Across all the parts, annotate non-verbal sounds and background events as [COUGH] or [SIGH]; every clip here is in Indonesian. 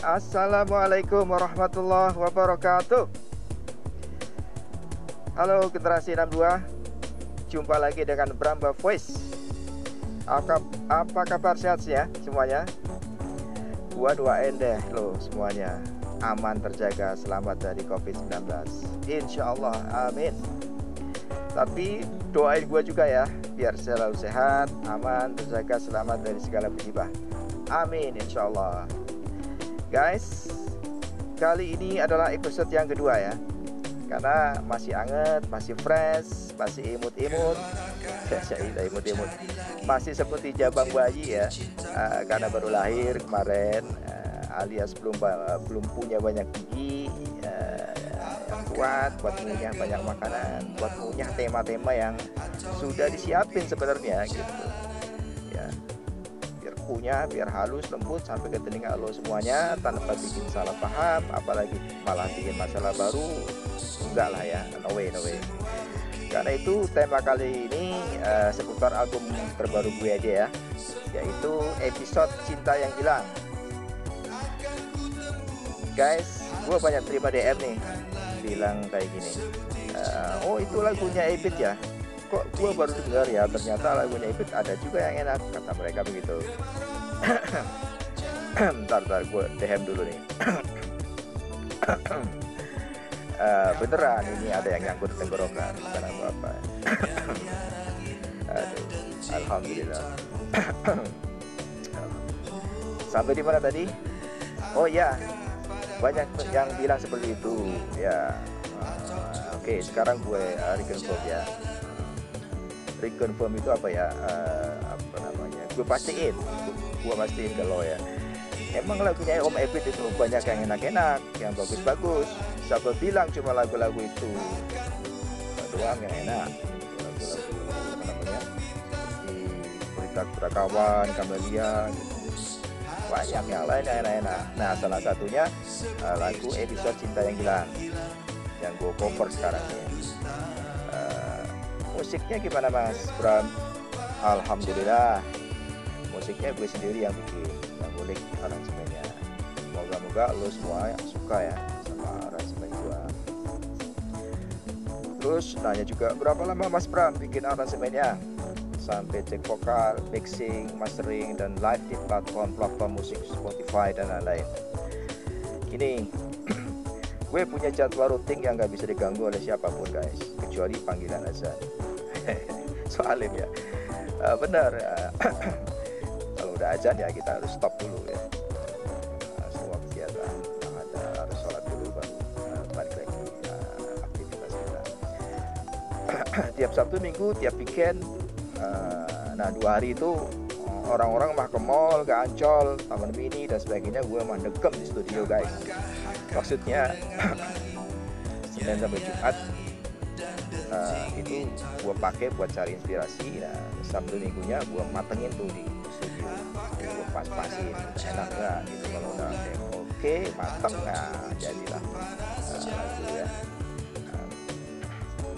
Assalamualaikum warahmatullahi wabarakatuh. Halo generasi 62 Jumpa lagi dengan Bramba Voice. Apa, apa kabar? Sehat ya semuanya? Gua doain deh lo semuanya. Aman terjaga selamat dari COVID-19 Insya Allah amin. Tapi doain gua juga ya Biar selalu sehat, aman, terjaga selamat dari segala musibah. Amin insya Allah Guys, kali ini adalah episode yang kedua ya. Karena masih anget, masih fresh, masih imut-imut. Imut-imut. Masih seperti jabang bayi ya. Uh, Karena baru lahir kemarin uh, Alias belum belum punya banyak gigi uh, Yang kuat buat punya banyak makanan Buat punya tema-tema yang sudah disiapin sebenarnya gitu punya biar halus lembut sampai ke telinga lo semuanya tanpa bikin salah paham apalagi malah bikin masalah baru. Enggak lah ya no way no way. Karena itu tema kali ini uh, seputar album terbaru gue aja ya yaitu episode cinta yang hilang. Guys gue banyak terima DM nih bilang kayak gini. Uh, oh itu lagunya Ebit ya kok gue baru dengar ya ternyata lagunya Ibit ada juga yang enak kata mereka begitu. [CLEARS THROAT] Ntar ntar gue DM dulu nih. Uh, [CLEARS THROAT] beneran ini ada yang nyangkut tenggorokan bukan apa apa [CLEARS THROAT] aduh alhamdulillah. Sampai di mana tadi? Oh ya banyak yang bilang seperti itu ya. Oke okay, sekarang gue uh, reconfirm ya reconfirm itu apa ya uh, apa namanya gue pastiin gue pastiin lo ya. Emang lagunya Om Ebit itu banyak yang enak-enak yang bagus-bagus. Siapa bilang cuma lagu-lagu itu doang yang enak? Lagu-lagu apa namanya di berita Kurakawan Kamelia gitu. banyak yang lain yang enak-enak. Nah salah satunya uh, lagu episode Cinta yang Hilang yang gue cover sekarang ini musiknya gimana mas Bram? Alhamdulillah. Musiknya gue sendiri yang bikin yang ngulik aransemennya. Moga-moga lo semua yang suka ya sama aransemen gue terus nanya juga berapa lama mas Bram bikin aransemennya? Sampai cek vokal, mixing, mastering, dan live di platform-platform musik Spotify dan lain-lain. Ini gue punya jadwal rutin yang gak bisa diganggu oleh siapa pun guys, kecuali panggilan azan. [LAUGHS] soalim ya. Uh, benar uh, [CLEARS THROAT] kalau udah ajan ya kita harus stop dulu ya. Uh, semua kegiatan yang ada harus sholat dulu baru uh, aktivitas kita. [CLEARS THROAT] Tiap Sabtu Minggu tiap weekend. Uh, nah dua hari itu orang-orang mah ke mall, ke Ancol, Taman Mini dan sebagainya. Gue mah degem di studio guys. Maksudnya [CLEARS THROAT] Senin sampai Jumat uh, itu gue pakai buat cari inspirasi. Nah sabtu minggunya gue matengin tuh di studio. Gue pas-pasin enak nggak gitu kalau udah oke mateng. Nah jadilah. Uh, ya. Uh,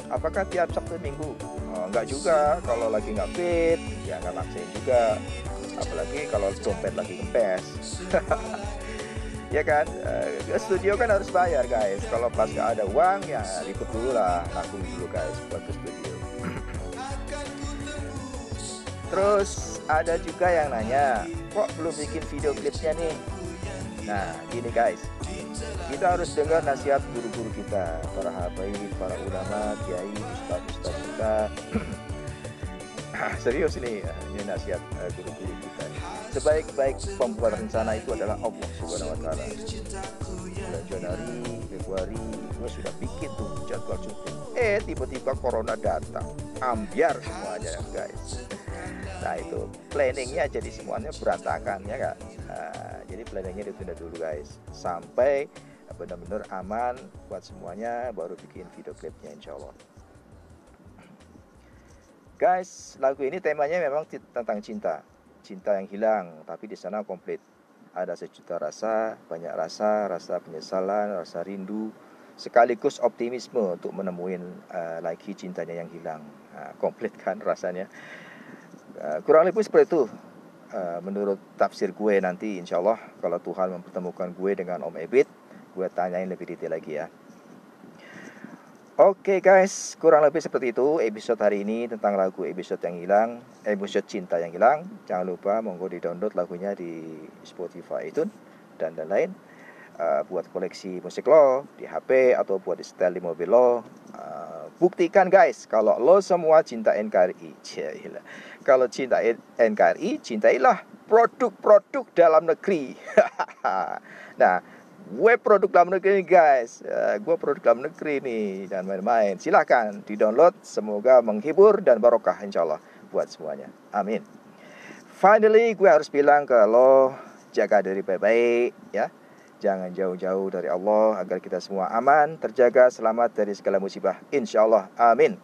apakah tiap sabtu minggu uh, nggak juga kalau lagi nggak fit ya nggak maksain juga. Apalagi kalau dompet lagi kempes [LAUGHS] ya kan? Uh, studio kan harus bayar guys. Kalau pas gak ada uang ya ribut dulu lah. Nabung dulu guys buat ke studio. Terus ada juga yang nanya kok belum bikin video klipnya nih nah gini guys kita harus dengar nasihat guru-guru kita para habaib para ulama kiai ustadz ustadz kita [CLEARS THROAT] serius ini ini nasihat uh, guru-guru kita sebaik-baik pembuat rencana itu adalah Allah Subhanahu wa taala. Bulan Januari, Februari gue sudah bikin tuh jadwal syuting. Eh tiba-tiba corona datang, ambiar semuanya guys. Nah itu planningnya jadi semuanya berantakan ya kak. Nah, jadi planningnya ditunda dulu guys sampai benar-benar aman buat semuanya baru bikin video klipnya insya Allah. Guys, lagu ini temanya memang tentang cinta cinta yang hilang, tapi di sana komplit. Ada sejuta rasa, banyak rasa, rasa penyesalan, rasa rindu, sekaligus optimisme untuk menemuin uh, lagi cintanya yang hilang. Uh, [LAUGHS] komplit kan rasanya. Kurang lebih seperti itu uh, menurut tafsir gue nanti insya Allah kalau Tuhan mempertemukan gue dengan Om Ebit gue tanyain lebih detail lagi ya Oke okay guys, kurang lebih seperti itu episode hari ini tentang lagu episode yang hilang, episode cinta yang hilang. Jangan lupa monggo di download lagunya di Spotify itu dan lain-lain. Uh, buat koleksi musik lo di HP atau buat di setel di mobil lo. Uh, buktikan guys kalau lo semua cinta NKRI. Cila. Kalau cinta NKRI, cintailah produk-produk dalam negeri. [LAUGHS] nah, gue produk dalam negeri nih guys uh, gue produk dalam negeri nih dan main-main silahkan di download semoga menghibur dan barokah insya Allah buat semuanya amin finally gue harus bilang ke lo jaga diri baik-baik ya jangan jauh-jauh dari Allah agar kita semua aman terjaga selamat dari segala musibah insya Allah amin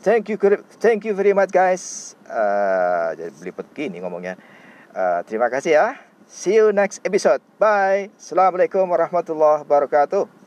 thank you thank you very much guys uh, jadi belipet gini ngomongnya uh, terima kasih ya See you next episode. Bye. Assalamualaikum warahmatullahi wabarakatuh.